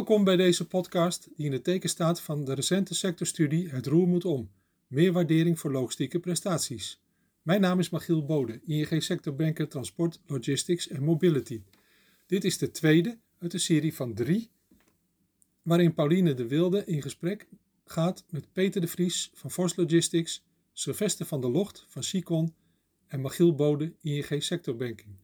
Welkom bij deze podcast die in het teken staat van de recente sectorstudie Het Roer moet om. Meer waardering voor logistieke prestaties. Mijn naam is Machiel Bode, ING sectorbanker Transport, Logistics en Mobility. Dit is de tweede uit een serie van drie, waarin Pauline de Wilde in gesprek gaat met Peter de Vries van Force Logistics, Sylvester van der Locht van Sicon en Machiel Bode, ING sectorbanking.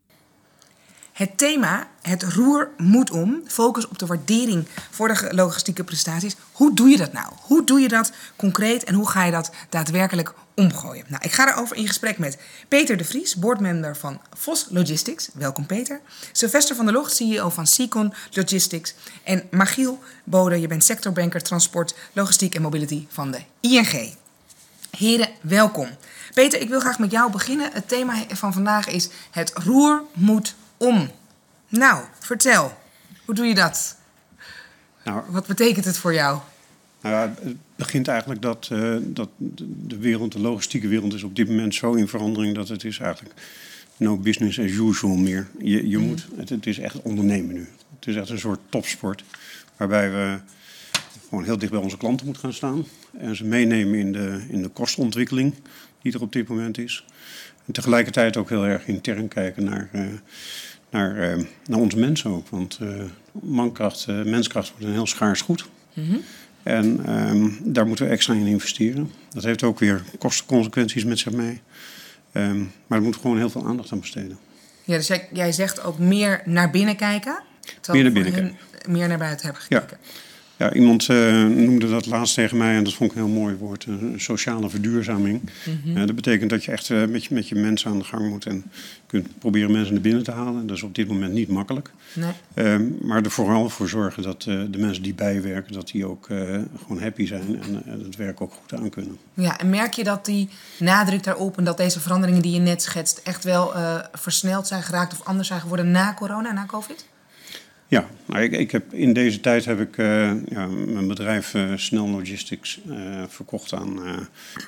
Het thema, het roer moet om, focus op de waardering voor de logistieke prestaties. Hoe doe je dat nou? Hoe doe je dat concreet en hoe ga je dat daadwerkelijk omgooien? Nou, ik ga erover in gesprek met Peter de Vries, boardmember van Vos Logistics. Welkom Peter. Sylvester van der Locht, CEO van Seacon Logistics. En Magiel Bode, je bent sectorbanker transport, logistiek en mobility van de ING. Heren, welkom. Peter, ik wil graag met jou beginnen. Het thema van vandaag is het roer moet om. Nou, vertel. Hoe doe je dat? Nou, Wat betekent het voor jou? Nou ja, het begint eigenlijk dat, uh, dat de wereld, de logistieke wereld, is op dit moment zo in verandering dat het is eigenlijk no business as usual meer. Je, je mhm. moet, het, het, is echt ondernemen nu. Het is echt een soort topsport waarbij we gewoon heel dicht bij onze klanten moeten gaan staan en ze meenemen in de, in de kostontwikkeling die er op dit moment is. En tegelijkertijd ook heel erg intern kijken naar, uh, naar, uh, naar onze mensen ook. Want uh, mankracht, menskracht wordt een heel schaars goed. Mm -hmm. En um, daar moeten we extra in investeren. Dat heeft ook weer kostenconsequenties met zich mee. Um, maar er moet gewoon heel veel aandacht aan besteden. Ja, dus jij, jij zegt ook meer naar binnen kijken? Meer naar binnen kijken. Meer naar buiten hebben gekeken. Ja. Ja, iemand uh, noemde dat laatst tegen mij en dat vond ik een heel mooi woord. Een sociale verduurzaming. Mm uh, dat betekent dat je echt uh, met, je, met je mensen aan de gang moet en kunt proberen mensen naar binnen te halen. Dat is op dit moment niet makkelijk. Nee. Ehm, maar er vooral voor zorgen dat de mensen die bijwerken, dat die ook gewoon happy zijn en het werk ook goed aan kunnen. Ja, en merk je dat die nadruk daarop en dat deze veranderingen die je net schetst echt wel versneld zijn geraakt of anders zijn geworden na corona, na COVID? Ja, nou, ik, ik heb, in deze tijd heb ik uh, ja, mijn bedrijf uh, Snel Logistics uh, verkocht aan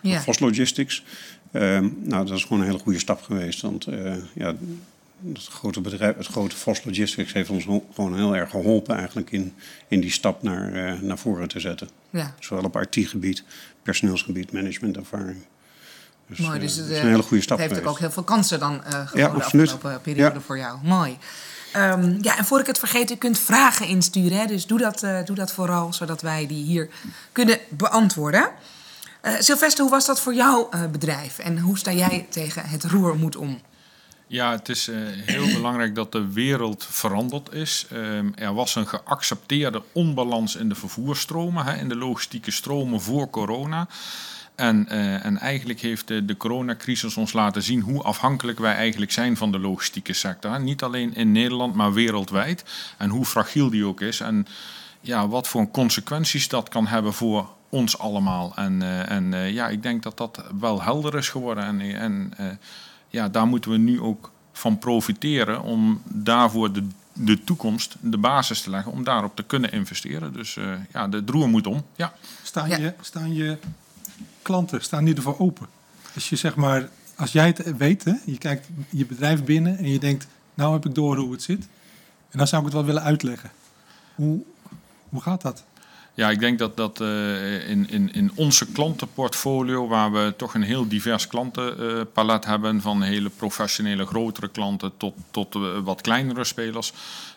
ja. Vos Logistics. Ehm, nou, dat is gewoon een hele goede stap geweest. Want ja, het grote bedrijf, het grote Vos Logistics heeft ons gewoon heel erg geholpen eigenlijk in, in die stap naar, naar voren te zetten. Ja. Zowel op IT-gebied, personeelsgebied, managementervaring. Dus, Mooi, dus het, is een hele goede stap. Het heeft ook heel veel kansen dan uh, ja, de afgelopen periode voor jou. Mooi. Um, ja, en voor ik het vergeet, u kunt vragen insturen. Hè? Dus doe dat, uh, doe dat vooral, zodat wij die hier kunnen beantwoorden. Uh, Sylvester, hoe was dat voor jouw uh, bedrijf? En hoe sta jij tegen het roer moet om? Ja, het is heel belangrijk dat de wereld veranderd is. Ehm, er was een geaccepteerde onbalans in de vervoerstromen, hè, in de logistieke stromen voor corona. En, uh, en eigenlijk heeft de, de, coronacrisis ons laten zien hoe afhankelijk wij eigenlijk zijn van de logistieke sector. Niet alleen in Nederland, maar wereldwijd. En hoe fragiel die ook is. En ja, wat voor consequenties dat kan hebben voor ons allemaal. En, uh, en uh, ja, ik denk dat dat wel helder is geworden. En, en ja, daar moeten we nu ook van profiteren om daarvoor de, de toekomst, de basis te leggen, om daarop te kunnen investeren. Dus ja, de droer moet om. Ja. Staan, je, staan je klanten staan niet ervoor open. Als je zeg maar, als jij het weet, je kijkt je bedrijf binnen en je denkt, nou heb ik door hoe het zit. En dan zou ik het wel willen uitleggen. Hoe, hoe gaat dat? Ja, ik denk dat dat uh, in, in, in onze klantenportfolio, waar we toch een heel divers klantenpalet hebben, van hele professionele grotere klanten tot, tot uh, wat kleinere spelers,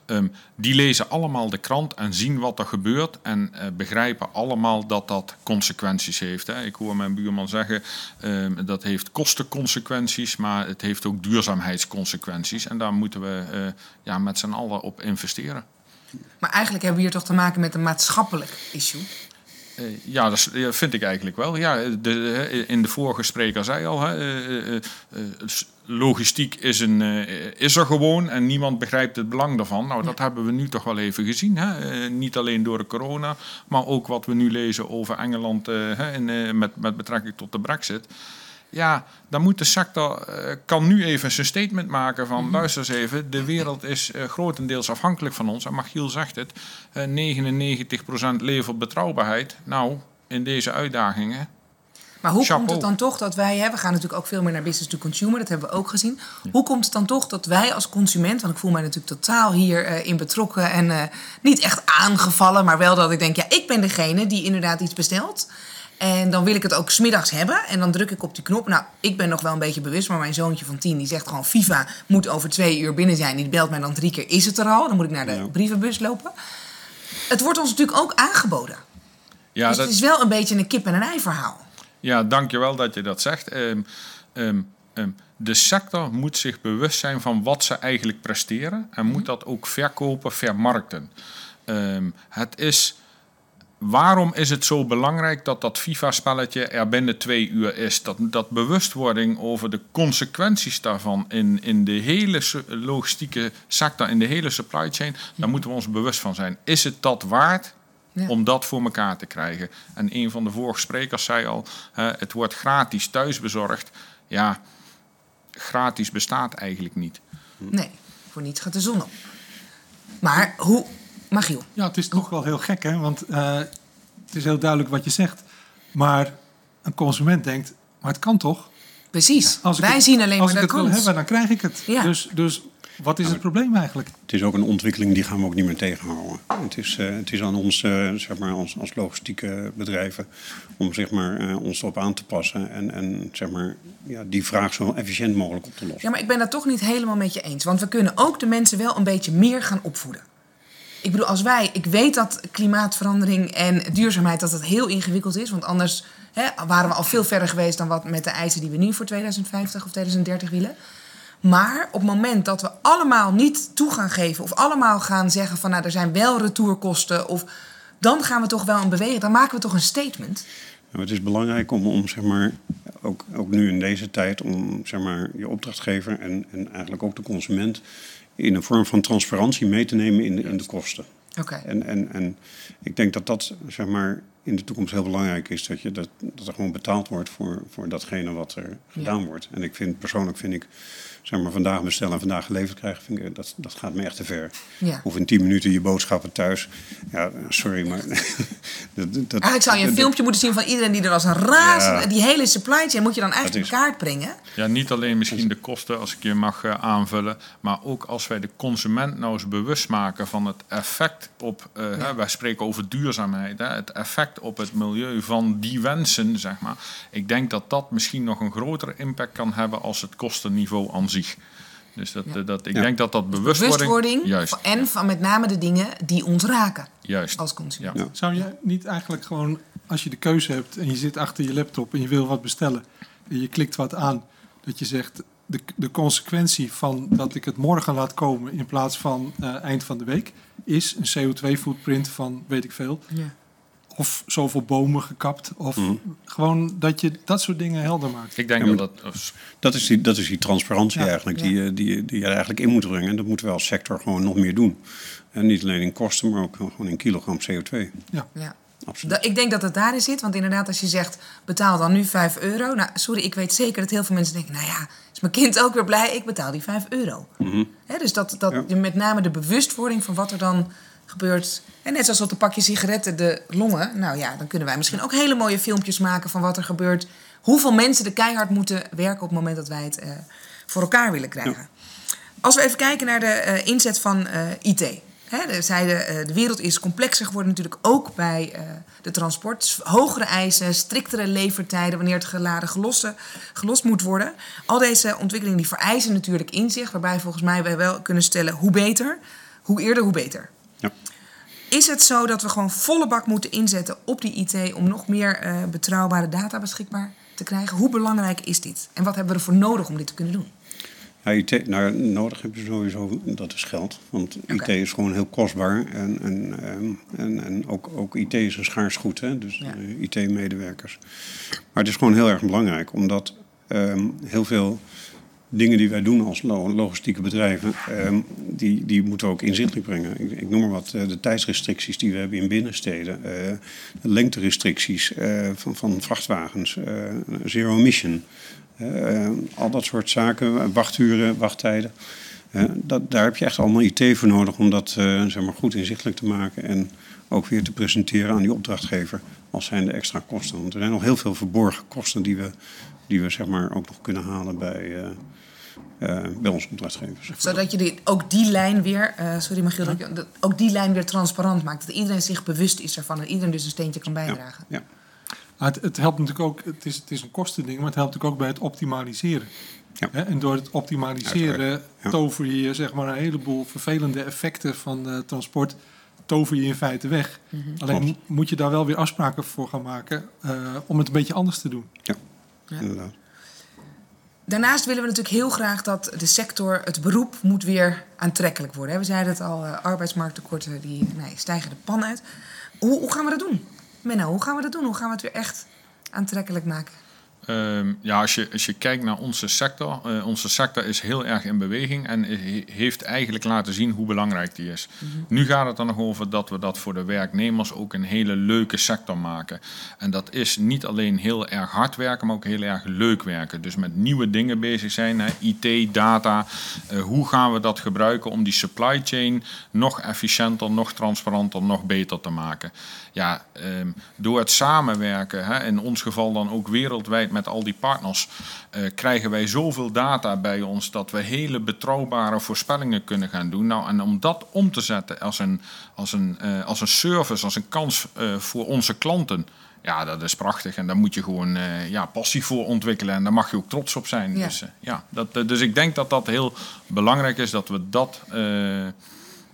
um, die lezen allemaal de krant en zien wat er gebeurt en begrijpen allemaal dat dat consequenties heeft. Hè. Ik hoor mijn buurman zeggen, um, dat heeft kostenconsequenties, maar het heeft ook duurzaamheidsconsequenties. En daar moeten we ja, met z'n allen op investeren. Maar eigenlijk hebben we hier toch te maken met een maatschappelijk issue? Uh, ja, dat vind ik eigenlijk wel. Ja, de, in de vorige spreker zei al, hè, uh, logistiek is, een, is er gewoon en niemand begrijpt het belang daarvan. Nou, dat hebben we nu toch wel even gezien. Hè? niet alleen door de corona, maar ook wat we nu lezen over Engeland in, met, met betrekking tot de brexit. Ja, dan moet de sector, uh, kan nu even zijn statement maken van, mm luister eens even, de wereld is uh, grotendeels afhankelijk van ons. En Magiel zegt het, uh, 99% levert betrouwbaarheid. Nou, in deze uitdagingen, Maar hoe Chapeau. komt het dan toch dat wij, hè, we gaan natuurlijk ook veel meer naar business to consumer, dat hebben we ook gezien. Hoe komt het dan toch dat wij als consument, want ik voel mij natuurlijk totaal hierin in betrokken en eh, niet echt aangevallen, maar wel dat ik denk, ja, ik ben degene die inderdaad iets bestelt. En dan wil ik het ook smiddags hebben. En dan druk ik op die knop. Nou, ik ben nog wel een beetje bewust. Maar mijn zoontje van tien die zegt gewoon... FIFA moet over twee uur binnen zijn. Die belt mij dan drie keer. Is het er al? Dan moet ik naar de Ja. brievenbus lopen. Het wordt ons natuurlijk ook aangeboden. Ja, dus dat, het is wel een beetje een kip en een ei verhaal. Ja, dankjewel dat je dat zegt. Ehm, ehm, ehm, de sector moet zich bewust zijn van wat ze eigenlijk presteren en moet dat ook verkopen, vermarkten. Het is, waarom is het zo belangrijk dat dat FIFA-spelletje er binnen twee uur is? Dat, dat bewustwording over de consequenties daarvan in, in de hele logistieke sector, in de hele supply chain, daar moeten we ons bewust van zijn. Is het dat waard? Ja. om dat voor elkaar te krijgen. En een van de vorige sprekers zei al, het wordt gratis thuisbezorgd. Ja, gratis bestaat eigenlijk niet. Nee, voor niets gaat de zon op. Maar hoe... Magiel. Ja, het is toch wel heel gek, hè? Want eh, het is heel duidelijk wat je zegt. Maar een consument denkt, maar het kan toch? Precies. Als Wij het- zien alleen Als maar ik de het wil hebben, dan krijg ik het. Ja. Dus, dus wat is het probleem eigenlijk? Het is ook een ontwikkeling die gaan we ook niet meer tegenhouden. Het is, eh, het is aan ons, eh, zeg maar, als, als logistieke bedrijven, om zeg maar, eh, ons erop aan te passen en, en zeg maar, ja, die vraag zo efficiënt mogelijk op te lossen. Ja, maar ik ben dat toch niet helemaal met je eens. Want we kunnen ook de mensen wel een beetje meer gaan opvoeden. Ik bedoel, als wij... Ik weet dat klimaatverandering en duurzaamheid dat het heel ingewikkeld is. Want anders hè, waren we al veel verder geweest dan wat met de eisen die we nu voor 2050 of 2030 willen. Maar op het moment dat we allemaal niet toe gaan geven... of allemaal gaan zeggen van nou, er zijn wel retourkosten... of dan gaan we toch wel een beweging... dan maken we toch een statement. Het is belangrijk om, om zeg maar, ook, ook nu in deze tijd, om zeg maar, je opdrachtgever en, en eigenlijk ook de consument in een vorm van transparantie mee te nemen in de, in de kosten. Oké. En, en, en ik denk dat dat zeg maar, in de toekomst heel belangrijk is. Dat, je dat, dat er gewoon betaald wordt voor, voor datgene wat er gedaan wordt. En ik vind persoonlijk vind ik, zeg maar, vandaag bestellen en vandaag geleverd krijgen, vind ik, dat, dat gaat me echt te ver. Ja. Of in tien minuten je boodschappen thuis. Ja, sorry, maar. dat, dat, Eigenlijk zou je een dat- filmpje moeten zien van iedereen die er als een. Ja. Die hele supply chain moet je dan eigenlijk in kaart brengen. Ja, niet alleen misschien de kosten, als ik je mag eh, aanvullen, maar ook als wij de consument nou eens bewust maken van het effect op, eh, hè, wij spreken over duurzaamheid, hè, het effect op het milieu van die wensen, zeg maar. Ik denk dat dat misschien nog een grotere impact kan hebben als het kostenniveau aan zich. Dus dat, eh, dat, ik Ja. denk dat dat bewustwording... Bewustwording Juist, en van met name de dingen die ons raken juist. als consument. Ja. Zou je niet eigenlijk gewoon, als je de keuze hebt en je zit achter je laptop en je wil wat bestellen en je klikt wat aan, dat je zegt de, de consequentie van dat ik het morgen laat komen in plaats van eh, eind van de week is een CO2-footprint van weet ik veel. Ja. Of zoveel bomen gekapt. Of Mhm. gewoon dat je dat soort dingen helder maakt. Ik denk Ja, dat dat... Dat is die, dat is die transparantie Ja, eigenlijk, ja. Die, je- die, die je er eigenlijk in moet brengen. En dat moeten we als sector gewoon nog meer doen. En niet alleen in kosten, maar ook gewoon in kilogram CO2. Ja. Absoluut. Da- Ik denk dat het daarin zit, want inderdaad, als je zegt betaal dan nu 5 euro. Nou, sorry, ik weet zeker dat heel veel mensen denken: nou ja, is mijn kind ook weer blij? Ik betaal die 5 euro. Hè, dus dat, dat Ja. je met name de bewustwording van wat er dan gebeurt. En net zoals op een pakje sigaretten de longen. Nou ja, dan kunnen wij misschien ook hele mooie filmpjes maken van wat er gebeurt. Hoeveel mensen er keihard moeten werken op het moment dat wij het eh, voor elkaar willen krijgen. Als we even kijken naar de eh, inzet van eh, IT. Hè, de, zeiden, de wereld is complexer geworden natuurlijk ook bij de transport. Hogere eisen, striktere levertijden wanneer het geladen gelost, gelost moet worden. Al deze ontwikkelingen die vereisen natuurlijk inzicht. Waarbij volgens mij wij wel kunnen stellen hoe beter. Hoe eerder, hoe beter. Is het zo dat we gewoon volle bak moeten inzetten op die IT... om nog meer eh, betrouwbare data beschikbaar te krijgen? Hoe belangrijk is dit? En wat hebben we ervoor nodig om dit te kunnen doen? Ja, IT, nou, nodig heb je sowieso, dat is geld. Want IT is gewoon heel kostbaar. En, en, ehm, en, en ook, ook IT is een schaars goed, hè? dus Ja. eh, IT-medewerkers. Maar het is gewoon heel erg belangrijk, omdat ehm, heel veel dingen die wij doen als lo- logistieke bedrijven, ehm, die, die moeten we ook inzichtelijk brengen. Ik, ik noem maar wat, eh, de tijdsrestricties die we hebben in binnensteden, eh, lengterestricties eh, van, van vrachtwagens, zero emission. Al dat soort zaken, wachturen, wachttijden. Dat, daar heb je echt allemaal IT voor nodig om dat zeg maar goed inzichtelijk te maken en ook weer te presenteren aan die opdrachtgever als zijn de extra kosten. Want er zijn nog heel veel verborgen kosten die we, die we zeg maar ook nog kunnen halen bij, eh, eh, bij onze opdrachtgevers. Zodat je die, ook die lijn weer, eh, sorry dat ik- dat ook die lijn weer transparant maakt. Dat iedereen zich bewust is ervan en iedereen dus een steentje kan bijdragen. Ja. Maar het, het helpt natuurlijk ook, het is, het is een kostending, maar het helpt natuurlijk ook bij het optimaliseren. Ja. Hè, En door het optimaliseren ja. tover je zeg maar, een heleboel vervelende effecten van eh, transport, tover je in feite weg. Alleen Klopt. mo- moet je daar wel weer afspraken voor gaan maken eh, om het een beetje anders te doen. Ja, Ja. inderdaad. Daarnaast willen we natuurlijk heel graag dat de sector, het beroep, moet weer aantrekkelijk worden. We zeiden het al, eh, arbeidsmarkttekorten die nee, stijgen de pan uit. Hoe, hoe gaan we dat doen? Menno, hoe gaan we dat doen? Hoe gaan we het weer echt aantrekkelijk maken? Ehm, ja, als je, als je kijkt naar onze sector, eh, onze sector is heel erg in beweging en he- heeft eigenlijk laten zien hoe belangrijk die is. Nu gaat het er nog over dat we dat voor de werknemers ook een hele leuke sector maken. En dat is niet alleen heel erg hard werken, maar ook heel erg leuk werken. Dus met nieuwe dingen bezig zijn, hè, IT, data. Eh, hoe gaan we dat gebruiken om die supply chain nog efficiënter, nog transparanter, nog beter te maken? Ja, ehm, door het samenwerken, hè, in ons geval dan ook wereldwijd met al die partners, eh, krijgen wij zoveel data bij ons dat we hele betrouwbare voorspellingen kunnen gaan doen. Nou, en om dat om te zetten als een, als een, eh, als een service, als een kans eh, voor onze klanten. Ja, dat is prachtig. En daar moet je gewoon ja, passie voor ontwikkelen. En daar mag je ook trots op zijn. Ja. Dus, ja, dat, dus ik denk dat dat heel belangrijk is dat we dat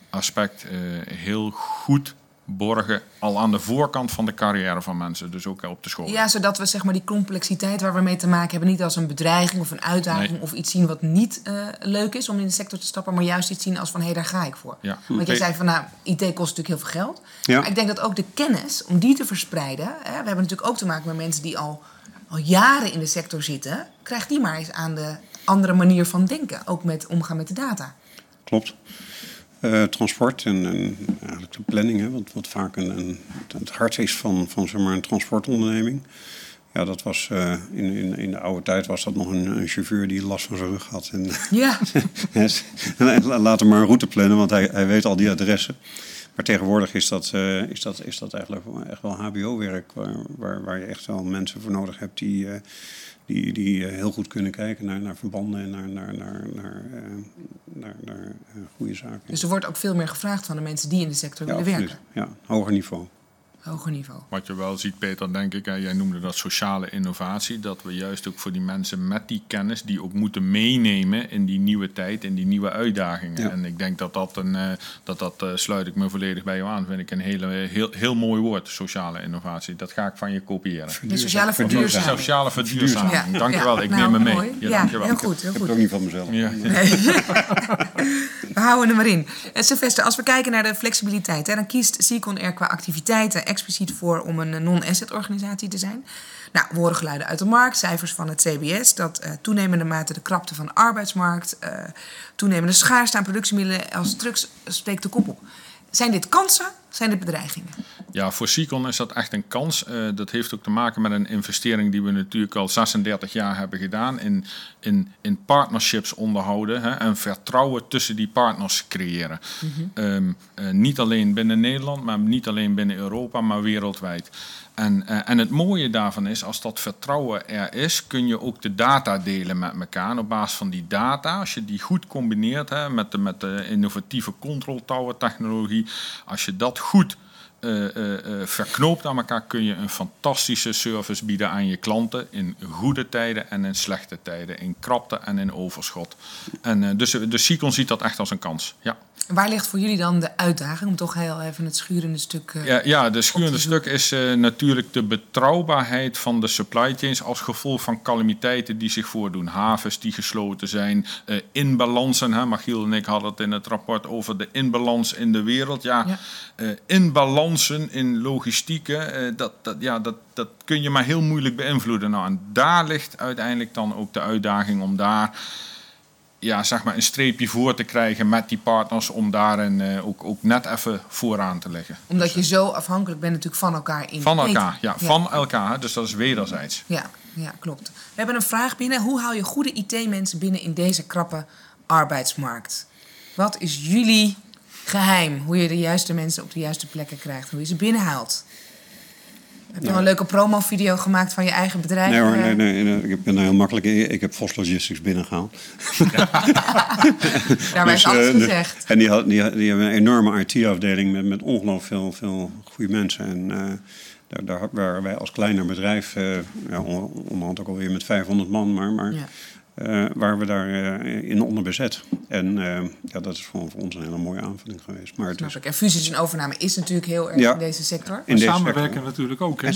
aspect heel goed borgen. Al aan de voorkant van de carrière van mensen. Dus ook op de school. Ja, zodat we zeg maar, die complexiteit waar we mee te maken hebben... niet als een bedreiging of een uitdaging Nee. of iets zien wat niet eh, leuk is om in de sector te stappen... maar juist iets zien als van, hé, daar ga ik voor. Ja. Want jij Hey. zei van, nou, IT kost natuurlijk heel veel geld. Ja. Maar ik denk dat ook de kennis, om die te verspreiden... Hè, we hebben natuurlijk ook te maken met mensen die al, al jaren in de sector zitten... krijg die maar eens aan de andere manier van denken. Ook met omgaan met de data. Klopt. Eh, transport en, en eigenlijk de planning, hè, wat, wat vaak een, een, het hart is van, van zeg maar, een transportonderneming. Ja, dat was eh, in, in, in de oude tijd was dat nog een, een chauffeur die last van zijn rug had. En, Ja, laat hem maar een route plannen, want hij, hij weet al die adressen. Maar tegenwoordig is dat, eh, is dat, is dat eigenlijk wel- echt wel HBO-werk, waar, waar, waar je echt wel mensen voor nodig hebt die, die, die eh, heel goed kunnen kijken naar, naar verbanden en naar, naar, naar, naar, eh, naar, naar eh, goede zaken. dus er wordt ook veel meer gevraagd van de mensen die in de sector ja, willen absoluut. werken. Ja, hoger niveau. Hoger niveau. Wat je wel ziet, Peter, denk ik, hè, jij noemde dat sociale innovatie. Dat we juist ook voor die mensen met die kennis, die ook moeten meenemen in die nieuwe tijd, in die nieuwe uitdagingen. Ja. En ik denk dat dat, een, eh, dat, dat eh, sluit ik me volledig bij jou aan. Vind ik een hele, heel, heel mooi woord, sociale innovatie. Dat ga ik van je kopiëren. De sociale Verduurzaming. verduurzaming. Sociale verduurzaming. Dankjewel, ik nou, neem me mee. mooi. Ja, Ja, dankjewel. heel goed, heel Ik heb goed. het ook niet van mezelf. Ja. We houden hem erin. Eh, Sylvester, als we kijken naar de flexibiliteit, hè, dan kiest Seacon er qua activiteiten expliciet voor om een eh, non-asset organisatie te zijn. Nou, we horen geluiden uit de markt, cijfers van het CBS, dat eh, toenemende mate de krapte van de arbeidsmarkt, eh, toenemende schaarste aan productiemiddelen als drugs spreekt de kop op. Zijn dit kansen? Zijn dit bedreigingen? Ja, voor Sicon is dat echt een kans. Eh, dat heeft ook te maken met een investering die we natuurlijk al 36 jaar hebben gedaan. In, in, in partnerships onderhouden hè, en vertrouwen tussen die partners creëren. Ehm, eh, niet alleen binnen Nederland, maar niet alleen binnen Europa, maar wereldwijd. En, eh, en het mooie daarvan is, als dat vertrouwen er is, kun je ook de data delen met elkaar. En op basis van die data, als je die goed combineert hè, met, de, met de innovatieve control tower technologie, als je dat goed eh, verknoopt aan elkaar, kun je een fantastische service bieden aan je klanten in goede tijden en in slechte tijden, in krapte en in overschot. En, dus, dus Sicon ziet dat echt als een kans. Ja. Waar ligt voor jullie dan de uitdaging om toch heel even het schurende stuk... eh, Ja, ja, de schurende stuk is eh, natuurlijk de betrouwbaarheid van de supply chains als gevolg van calamiteiten die zich voordoen. Havens die gesloten zijn, eh inbalansen. Hè? Magiel en ik hadden het in het rapport over de inbalans in de wereld. Ja, Ja. inbalansen in logistieken, dat, dat, ja, dat, dat kun je maar heel moeilijk beïnvloeden. Nou, en daar ligt uiteindelijk dan ook de uitdaging om daar ja, zeg maar een streepje voor te krijgen met die partners om daarin eh, ook, ook net even vooraan te liggen. Omdat je zo afhankelijk bent natuurlijk van elkaar in Van elkaar, ja, van elkaar. Dus dat is wederzijds. Ja, ja, klopt. We hebben een vraag binnen. Hoe hou je goede IT-mensen binnen in deze krappe arbeidsmarkt. Wat is jullie geheim? Hoe je de juiste mensen op de juiste plekken krijgt, hoe je ze binnenhaalt. Heb je een leuke promo-video gemaakt van je eigen bedrijf? Nee hoor, Eh, nee, nee, nee, ik ben heel makkelijk. Ik heb Vos Logistics binnengehaald. Daarbij is Dus, alles eh, gezegd. En die, had, die, hebben een enorme IT-afdeling met, met ongelooflijk veel, veel goede mensen. En eh, daar, daar waren wij als kleiner bedrijf, eh ja, on- onderhand ook alweer met 500 man, maar, maar Ja. Eh, waren we daar eh, in onderbezet. En eh, ja, dat is voor, voor ons een hele mooie aanvulling geweest. Maar Snap ik. En fusies en overname is natuurlijk heel erg Ja. in deze sector. in deze Samenwerken sector- natuurlijk ook. Hè?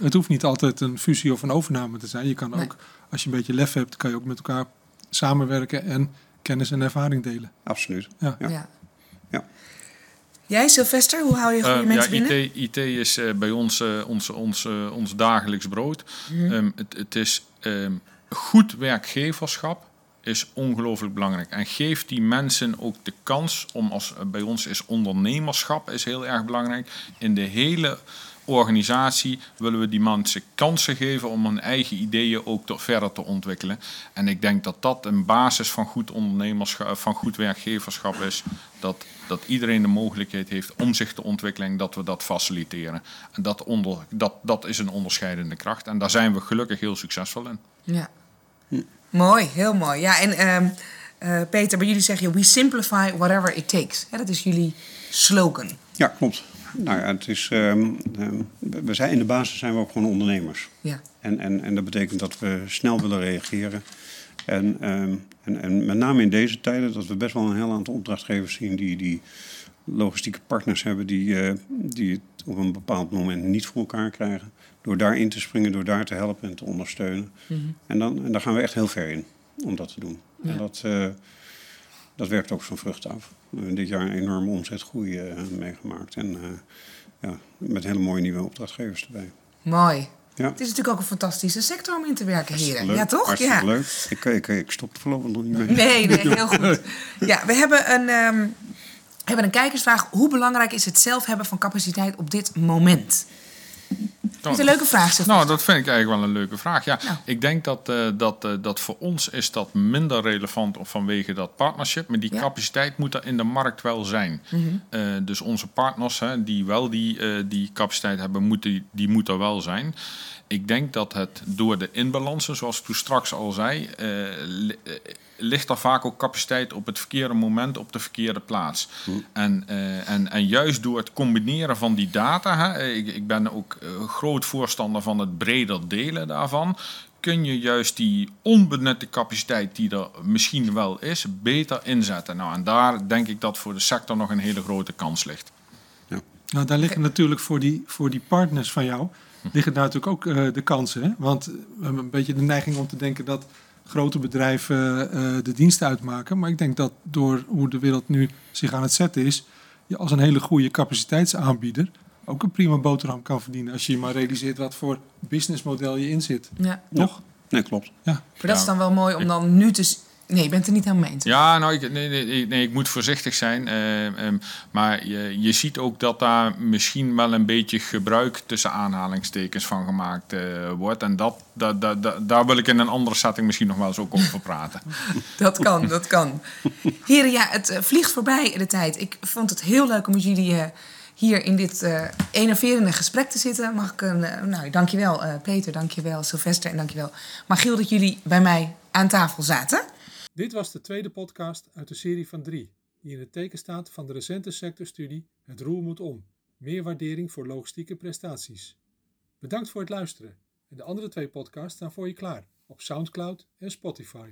Het hoeft niet altijd een fusie of een overname te zijn. Je kan Nee. ook, als je een beetje lef hebt, kan je ook met elkaar samenwerken en kennis en ervaring delen. Absoluut. Ja. Ja. Ja. Ja. Jij, Sylvester, hoe hou je goede Eh, mensen ja, binnen? IT, IT is eh, bij ons ons, ons, ons dagelijks brood. Mhm. Ehm, het, het is ehm, goed werkgeverschap is ongelooflijk belangrijk. En geeft die mensen ook de kans om als eh, bij ons is ondernemerschap is heel erg belangrijk. In de hele organisatie willen we die mensen kansen geven om hun eigen ideeën ook tot verder te ontwikkelen. En ik denk dat dat een basis van goed ondernemerschap, van goed werkgeverschap is. Dat, dat iedereen de mogelijkheid heeft om zich te ontwikkelen en dat we dat faciliteren. En dat, onder, dat, dat is een onderscheidende kracht. En daar zijn we gelukkig heel succesvol in. Ja. Mooi, heel mooi. Ja, en ehm, eh, Peter, bij jullie zeg je... We simplify whatever it takes. Dat is jullie slogan. Ja, klopt. Nou ja, het is, ehm, ehm, we zijn, in de basis zijn we ook gewoon ondernemers. Ja. En, en, en dat betekent dat we snel willen reageren. En, en, en met name in deze tijden dat we best wel een heel aantal opdrachtgevers zien die, die logistieke partners hebben die, eh, die het op een bepaald moment niet voor elkaar krijgen. Door daarin te springen, door daar te helpen en te ondersteunen. en, dan, en daar gaan we echt heel ver in om dat te doen. Ja. En dat, eh, dat werkt ook zijn vrucht af. We hebben dit jaar een enorme omzetgroei eh, meegemaakt. En eh, ja, met hele mooie nieuwe opdrachtgevers erbij. Mooi. Ja. Het is natuurlijk ook een fantastische sector om in te werken, heren. Leuk, Ja, toch? Hartstikke Ja. leuk. Ik, ik, ik stop er voorlopig nog niet mee. Nee, nee, heel goed. Ja, we hebben een, ehm, hebben een kijkersvraag. Hoe belangrijk is het zelf hebben van capaciteit op dit moment? Dat is een leuke vraag, zeg. Nou, dat vind ik eigenlijk wel een leuke vraag. Ja, Nou. ik denk dat, eh, dat, eh, dat voor ons is dat minder relevant vanwege dat partnership. Maar die Ja. capaciteit moet er in de markt wel zijn. Eh, dus onze partners hè, die wel die, die capaciteit hebben, moeten, die moet er wel zijn. Ik denk dat het door de inbalansen, zoals ik toen straks al zei, ligt er vaak ook capaciteit op het verkeerde moment op de verkeerde plaats. En, eh, en, en juist door het combineren van die data, hè, ik, ik ben ook eh, groot voorstander van het breder delen daarvan, kun je juist die onbenutte capaciteit die er misschien wel is, beter inzetten. Nou, en daar denk ik dat voor de sector nog een hele grote kans ligt. Nou, daar liggen natuurlijk voor die, voor die partners van jou, liggen daar natuurlijk ook eh, de kansen. Hè? Want we hebben een beetje de neiging om te denken dat grote bedrijven eh, de dienst uitmaken. Maar ik denk dat door hoe de wereld nu zich aan het zetten is, je als een hele goede capaciteitsaanbieder ook een prima boterham kan verdienen. Als je je maar realiseert wat voor businessmodel je in zit. Ja. Toch? Nee, klopt. Maar dat is dan wel mooi om dan nu te... Nee, je bent er niet aan mee eens. Ja, nou, ik, nee, nee, nee, ik moet voorzichtig zijn. eh, ehm, maar je, je ziet ook dat daar misschien wel een beetje gebruik tussen aanhalingstekens van gemaakt eh, wordt. En dat, dat, dat, dat- daar wil ik in een andere setting misschien nog wel eens ook over praten. Dat kan, dat kan. Heren, ja, het eh, vliegt voorbij de tijd. Ik vond het heel leuk om met jullie eh, hier in dit eh enerverende gesprek te zitten. Mag ik een... nou, dankjewel uh, Peter, dankjewel Sylvester en dankjewel Magiel dat jullie bij mij aan tafel zaten. Dit was de tweede podcast uit de serie van drie, die in het teken staat van de recente sectorstudie Het roer moet om. Meer waardering voor logistieke prestaties. Bedankt voor het luisteren. En de andere twee podcasts staan voor je klaar op SoundCloud en Spotify.